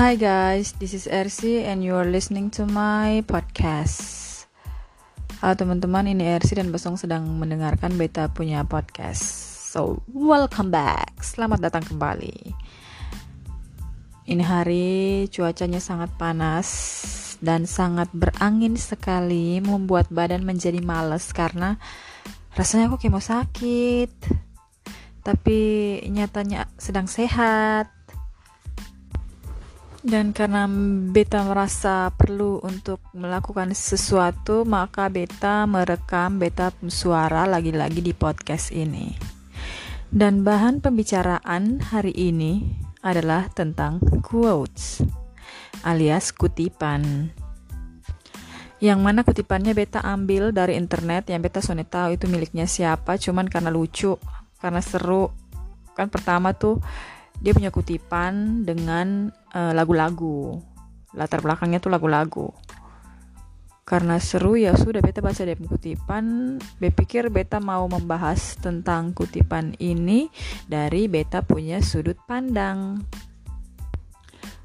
Hi guys, this is Ersi and you are listening to my podcast. Halo teman-teman, ini Ersi dan Besong sedang mendengarkan Beta punya podcast. So, welcome back. Selamat datang kembali. Ini hari cuacanya sangat panas dan sangat berangin sekali, membuat badan menjadi males karena rasanya aku kayak mau sakit. Tapi nyatanya sedang sehat dan karena beta merasa perlu untuk melakukan sesuatu, maka beta merekam beta suara lagi-lagi di podcast ini. Dan bahan pembicaraan hari ini adalah tentang quotes alias kutipan. Yang mana kutipannya beta ambil dari internet yang beta soalnya tahu itu miliknya siapa, cuman karena lucu, karena seru. Kan pertama tuh dia punya kutipan dengan uh, lagu-lagu. Latar belakangnya tuh lagu-lagu. Karena seru ya sudah beta baca dari kutipan. Berpikir beta mau membahas tentang kutipan ini dari beta punya sudut pandang.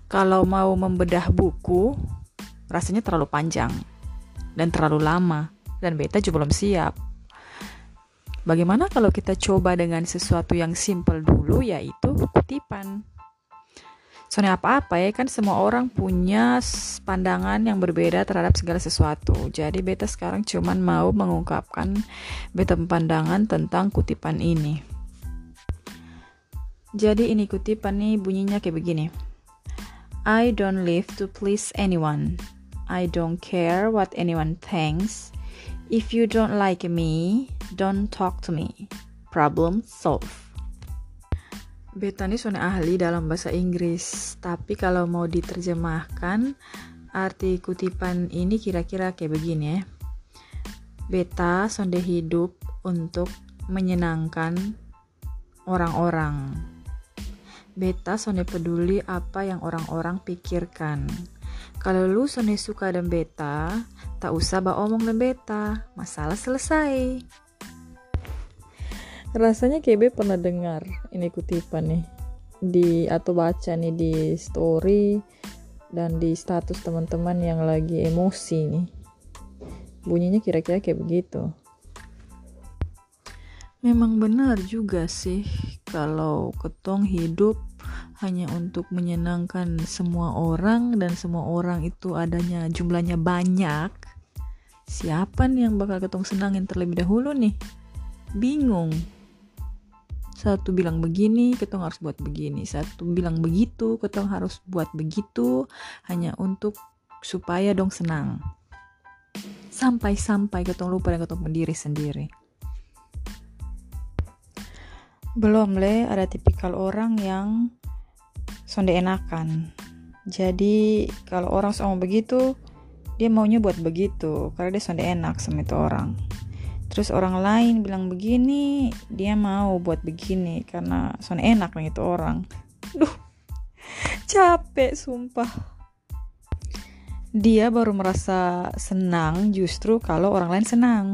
Kalau mau membedah buku rasanya terlalu panjang dan terlalu lama dan beta juga belum siap Bagaimana kalau kita coba dengan sesuatu yang simple dulu yaitu kutipan. Soalnya apa-apa ya kan semua orang punya pandangan yang berbeda terhadap segala sesuatu. Jadi beta sekarang cuman mau mengungkapkan beta pandangan tentang kutipan ini. Jadi ini kutipan nih bunyinya kayak begini. I don't live to please anyone. I don't care what anyone thinks. If you don't like me, don't talk to me. Problem solved. Beta ini ahli dalam bahasa Inggris, tapi kalau mau diterjemahkan, arti kutipan ini kira-kira kayak begini ya. Beta sonde hidup untuk menyenangkan orang-orang. Beta sonde peduli apa yang orang-orang pikirkan. Kalau lu sonde suka dan beta, Tak usah bawa omong dan beta, masalah selesai. Rasanya KB pernah dengar ini kutipan nih di atau baca nih di story dan di status teman-teman yang lagi emosi nih. Bunyinya kira-kira kayak begitu. Memang benar juga sih kalau ketong hidup hanya untuk menyenangkan semua orang dan semua orang itu adanya jumlahnya banyak siapa nih yang bakal ketong senangin terlebih dahulu nih bingung satu bilang begini ketong harus buat begini. Satu bilang begitu ketong harus buat begitu hanya untuk supaya dong senang. Sampai-sampai ketong lupa dan ketong pendiri sendiri. Belum le ada tipikal orang yang sonde enakan. Jadi kalau orang sama begitu dia maunya buat begitu karena dia sudah enak sama itu orang terus orang lain bilang begini dia mau buat begini karena sudah enak nih itu orang. Duh capek sumpah. Dia baru merasa senang justru kalau orang lain senang.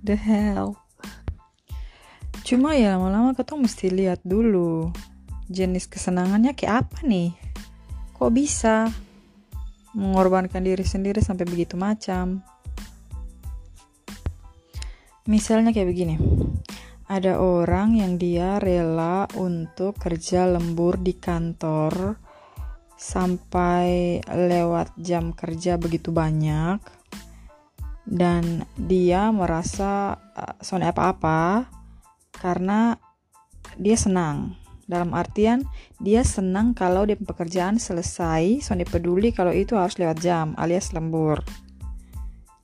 The hell. Cuma ya lama-lama ketemu mesti lihat dulu jenis kesenangannya kayak apa nih. Kok bisa mengorbankan diri sendiri sampai begitu macam. Misalnya kayak begini. Ada orang yang dia rela untuk kerja lembur di kantor sampai lewat jam kerja begitu banyak dan dia merasa uh, soalnya apa-apa karena dia senang dalam artian dia senang kalau dia pekerjaan selesai, Sony peduli kalau itu harus lewat jam alias lembur.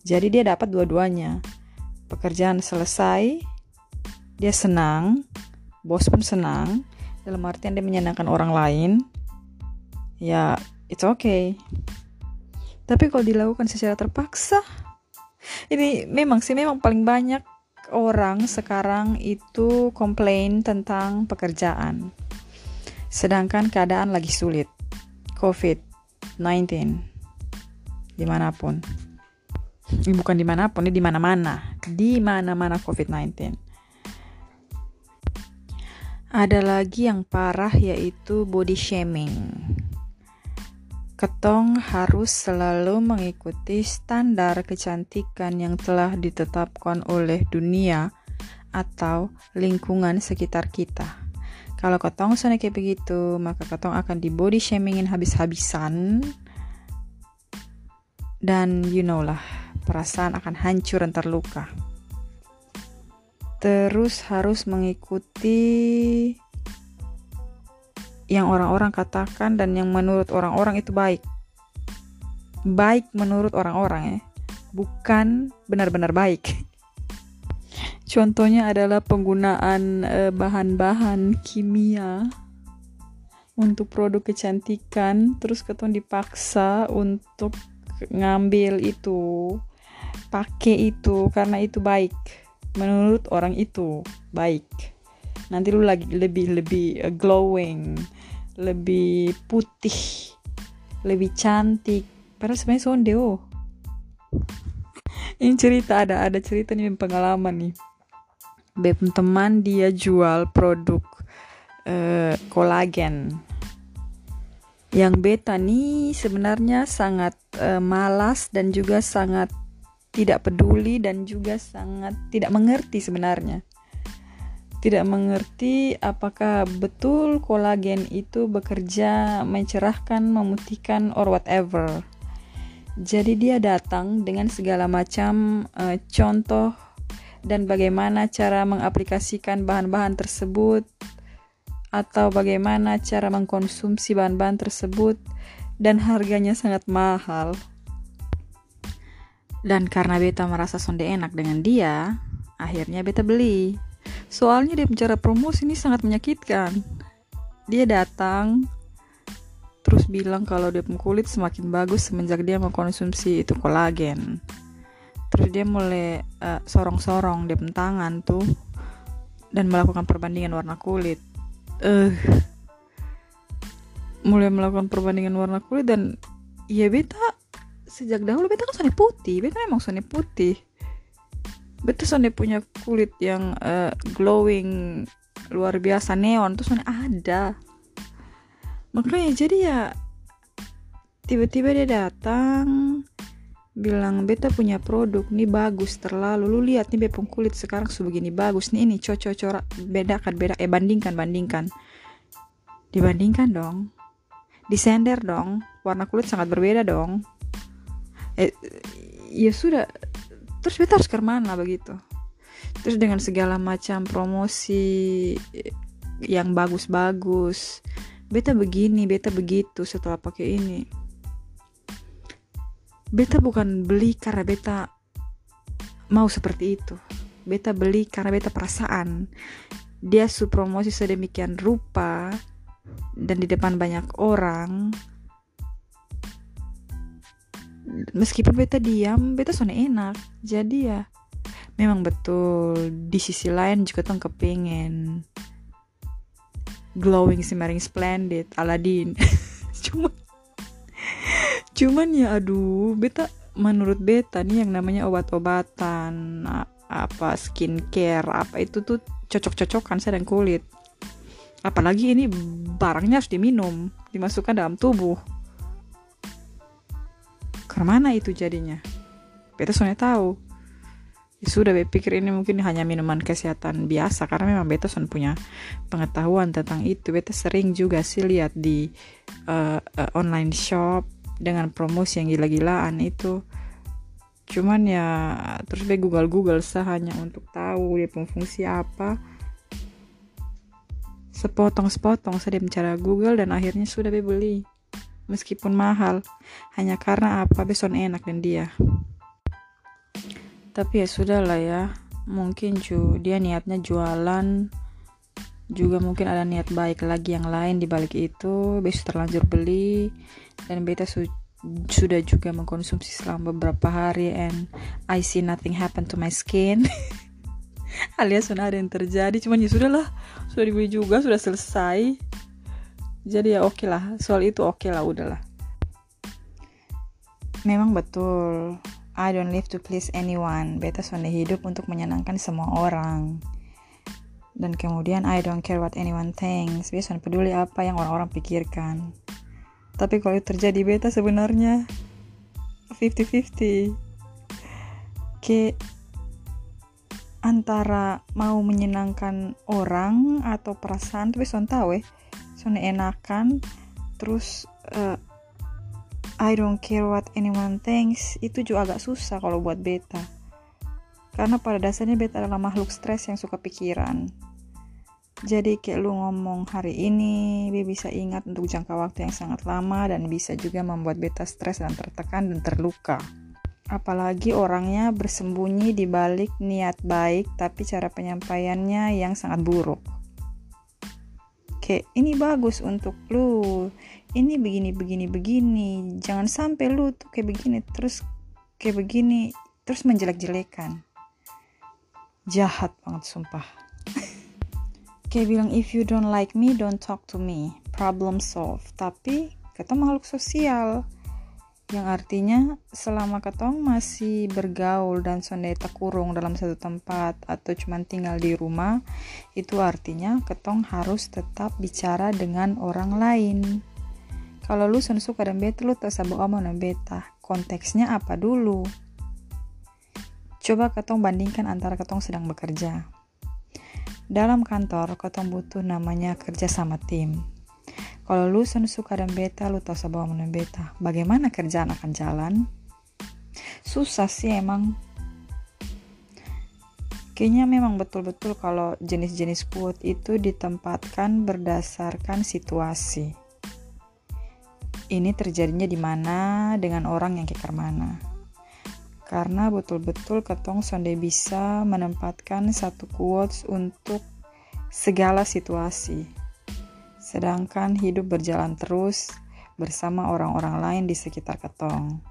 Jadi dia dapat dua-duanya. Pekerjaan selesai, dia senang, bos pun senang, dalam artian dia menyenangkan orang lain. Ya, it's okay. Tapi kalau dilakukan secara terpaksa, ini memang sih memang paling banyak orang sekarang itu komplain tentang pekerjaan. Sedangkan keadaan lagi sulit. COVID-19 di mana pun. Bukan di mana pun, ini di mana-mana. Di mana-mana COVID-19. Ada lagi yang parah yaitu body shaming. ketong harus selalu mengikuti standar kecantikan yang telah ditetapkan oleh dunia atau lingkungan sekitar kita. Kalau ketong sana kayak begitu, maka ketong akan di body shamingin habis-habisan. Dan you know lah, perasaan akan hancur dan terluka. Terus harus mengikuti yang orang-orang katakan dan yang menurut orang-orang itu baik. Baik menurut orang-orang ya, bukan benar-benar baik. Contohnya adalah penggunaan eh, bahan-bahan kimia untuk produk kecantikan, terus keton dipaksa untuk ngambil itu, pakai itu karena itu baik. Menurut orang itu baik. Nanti lu lagi lebih lebih uh, glowing lebih putih lebih cantik padahal sebenarnya sondeo oh. ini cerita ada ada cerita nih pengalaman nih Beb teman dia jual produk uh, kolagen yang beta nih sebenarnya sangat uh, malas dan juga sangat tidak peduli dan juga sangat tidak mengerti sebenarnya tidak mengerti apakah betul kolagen itu bekerja mencerahkan, memutihkan, or whatever. Jadi dia datang dengan segala macam uh, contoh dan bagaimana cara mengaplikasikan bahan-bahan tersebut atau bagaimana cara mengkonsumsi bahan-bahan tersebut dan harganya sangat mahal. Dan karena beta merasa sonde enak dengan dia, akhirnya beta beli. Soalnya dia bicara promosi ini sangat menyakitkan. Dia datang terus bilang kalau dia kulit semakin bagus semenjak dia mengkonsumsi itu kolagen. Terus dia mulai uh, sorong-sorong dia tangan tuh dan melakukan perbandingan warna kulit. Eh uh, mulai melakukan perbandingan warna kulit dan ya beta sejak dahulu beta kan sone putih, beta memang sone putih. Betul Sonde punya kulit yang uh, glowing luar biasa neon tuh Sonde ada. Makanya jadi ya tiba-tiba dia datang bilang beta punya produk nih bagus terlalu. Lu lihat nih bepung kulit sekarang sebegini bagus nih ini cocok corak beda kan beda eh bandingkan bandingkan. Dibandingkan dong. Disender dong. Warna kulit sangat berbeda dong eh ya sudah. Terus beta harus ke mana begitu? Terus dengan segala macam promosi yang bagus-bagus beta begini beta begitu setelah pakai ini. Beta bukan beli karena beta mau seperti itu. Beta beli karena beta perasaan. Dia su promosi sedemikian rupa dan di depan banyak orang meskipun beta diam beta sone enak. Jadi ya memang betul di sisi lain juga tuh kepengen glowing simmering splendid Aladdin. Cuman cuman ya aduh beta menurut beta nih yang namanya obat-obatan apa skincare apa itu tuh cocok-cocokan sedang kulit. Apalagi ini barangnya harus diminum dimasukkan dalam tubuh ke mana itu jadinya? Beta soalnya tahu. Ya sudah beta pikir ini mungkin hanya minuman kesehatan biasa karena memang beta soalnya punya pengetahuan tentang itu. Beta sering juga sih lihat di uh, uh, online shop dengan promosi yang gila-gilaan itu. Cuman ya terus be google google sah hanya untuk tahu dia fungsi apa. Sepotong sepotong saya bicara google dan akhirnya sudah be beli meskipun mahal. Hanya karena apa? Beson enak dan dia. Tapi ya sudah lah ya. Mungkin cu dia niatnya jualan. Juga mungkin ada niat baik lagi yang lain di balik itu. Besok terlanjur beli. Dan beta su sudah juga mengkonsumsi selama beberapa hari. And I see nothing happen to my skin. Alias sudah ada yang terjadi. Cuman ya sudah lah sudah dibeli juga sudah selesai jadi ya oke okay lah. Soal itu oke okay lah udahlah. Memang betul. I don't live to please anyone. Beta sonde hidup untuk menyenangkan semua orang. Dan kemudian I don't care what anyone thinks. Beta peduli apa yang orang-orang pikirkan. Tapi kalau terjadi beta sebenarnya 50-50 ke antara mau menyenangkan orang atau perasaan tapi son tahu eh son enakan terus uh, I don't care what anyone thinks itu juga agak susah kalau buat beta karena pada dasarnya beta adalah makhluk stres yang suka pikiran jadi kayak lu ngomong hari ini, dia bisa ingat untuk jangka waktu yang sangat lama dan bisa juga membuat beta stres dan tertekan dan terluka. Apalagi orangnya bersembunyi di balik niat baik tapi cara penyampaiannya yang sangat buruk. Kayak ini bagus untuk lu, ini begini begini begini, jangan sampai lu tuh kayak begini terus kayak begini terus menjelek-jelekan. Jahat banget sumpah. Kayak bilang if you don't like me don't talk to me. Problem solve tapi kata makhluk sosial yang artinya selama ketong masih bergaul dan sonde kurung dalam satu tempat atau cuma tinggal di rumah itu artinya ketong harus tetap bicara dengan orang lain. Kalau lu son suka dan beta lu tak sabar omong beta. Konteksnya apa dulu? Coba ketong bandingkan antara ketong sedang bekerja. Dalam kantor, ketong butuh namanya kerja sama tim. Kalau lu suka dan beta, lu tahu sebab mana beta. Bagaimana kerjaan akan jalan? Susah sih emang. Kayaknya memang betul-betul kalau jenis-jenis quote itu ditempatkan berdasarkan situasi. Ini terjadinya di mana dengan orang yang kekar mana karena betul-betul ketong sonde bisa menempatkan satu quotes untuk segala situasi. Sedangkan hidup berjalan terus bersama orang-orang lain di sekitar ketong.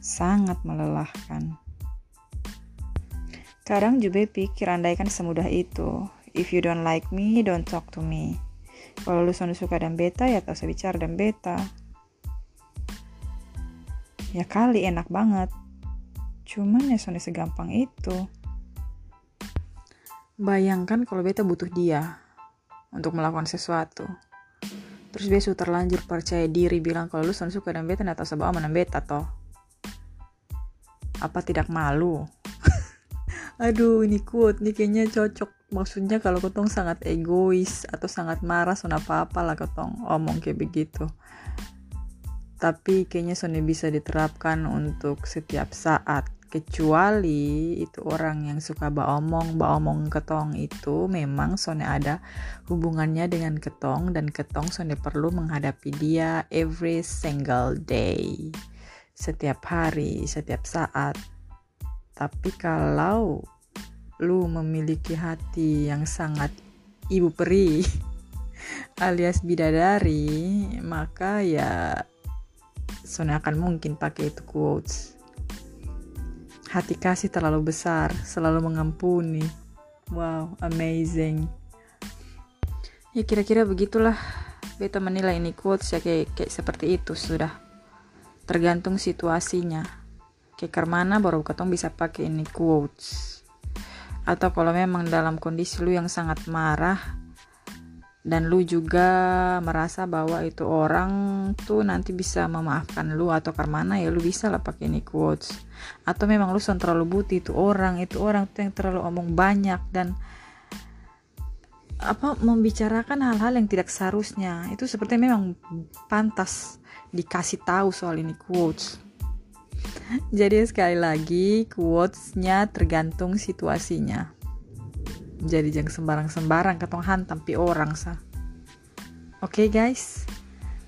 Sangat melelahkan. Kadang juga pikir andaikan semudah itu. If you don't like me, don't talk to me. Kalau lu suka dan beta, ya tak usah bicara dan beta. Ya kali enak banget Cuman ya Sony segampang itu. Bayangkan kalau beta butuh dia untuk melakukan sesuatu. Terus beta terlanjur percaya diri bilang kalau lu suka dan beta atau sebab aman beta toh. Apa tidak malu? Aduh ini quote nih kayaknya cocok. Maksudnya kalau ketong sangat egois atau sangat marah son apa-apa lah ketong omong kayak begitu tapi kayaknya Sony bisa diterapkan untuk setiap saat kecuali itu orang yang suka baomong baomong ketong itu memang Sone ada hubungannya dengan ketong dan ketong Sone perlu menghadapi dia every single day. Setiap hari setiap saat. Tapi kalau lu memiliki hati yang sangat ibu peri alias bidadari maka ya Sone akan mungkin pakai itu quotes Hati kasih terlalu besar, selalu mengampuni. Wow, amazing. Ya kira-kira begitulah beta menilai ini quotes ya kayak, kayak seperti itu sudah. Tergantung situasinya. Kayak mana baru ketong bisa pakai ini quotes. Atau kalau memang dalam kondisi lu yang sangat marah, dan lu juga merasa bahwa itu orang tuh nanti bisa memaafkan lu atau karena ya lu bisa lah pakai ini quotes. Atau memang lu terlalu butuh itu orang itu orang tuh yang terlalu omong banyak dan apa membicarakan hal-hal yang tidak seharusnya. Itu seperti memang pantas dikasih tahu soal ini quotes. Jadi sekali lagi quotesnya tergantung situasinya jadi jangan sembarang-sembarang ketong hantam pi orang sa. Oke okay, guys.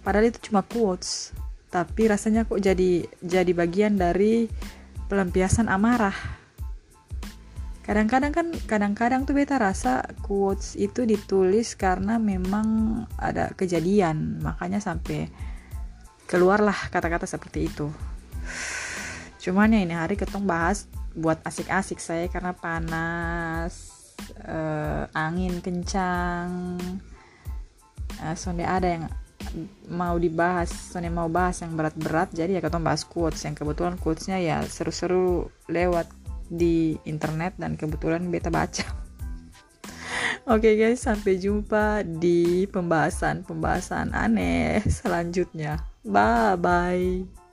Padahal itu cuma quotes. Tapi rasanya kok jadi jadi bagian dari pelampiasan amarah. Kadang-kadang kan kadang-kadang tuh beta rasa quotes itu ditulis karena memang ada kejadian. Makanya sampai keluarlah kata-kata seperti itu. Cuman ya ini hari ketong bahas buat asik-asik saya karena panas uh, angin kencang uh, sonde ada yang mau dibahas sonde mau bahas yang berat-berat jadi ya kita bahas quotes yang kebetulan quotesnya ya seru-seru lewat di internet dan kebetulan beta baca Oke okay guys, sampai jumpa di pembahasan-pembahasan aneh selanjutnya. Bye bye.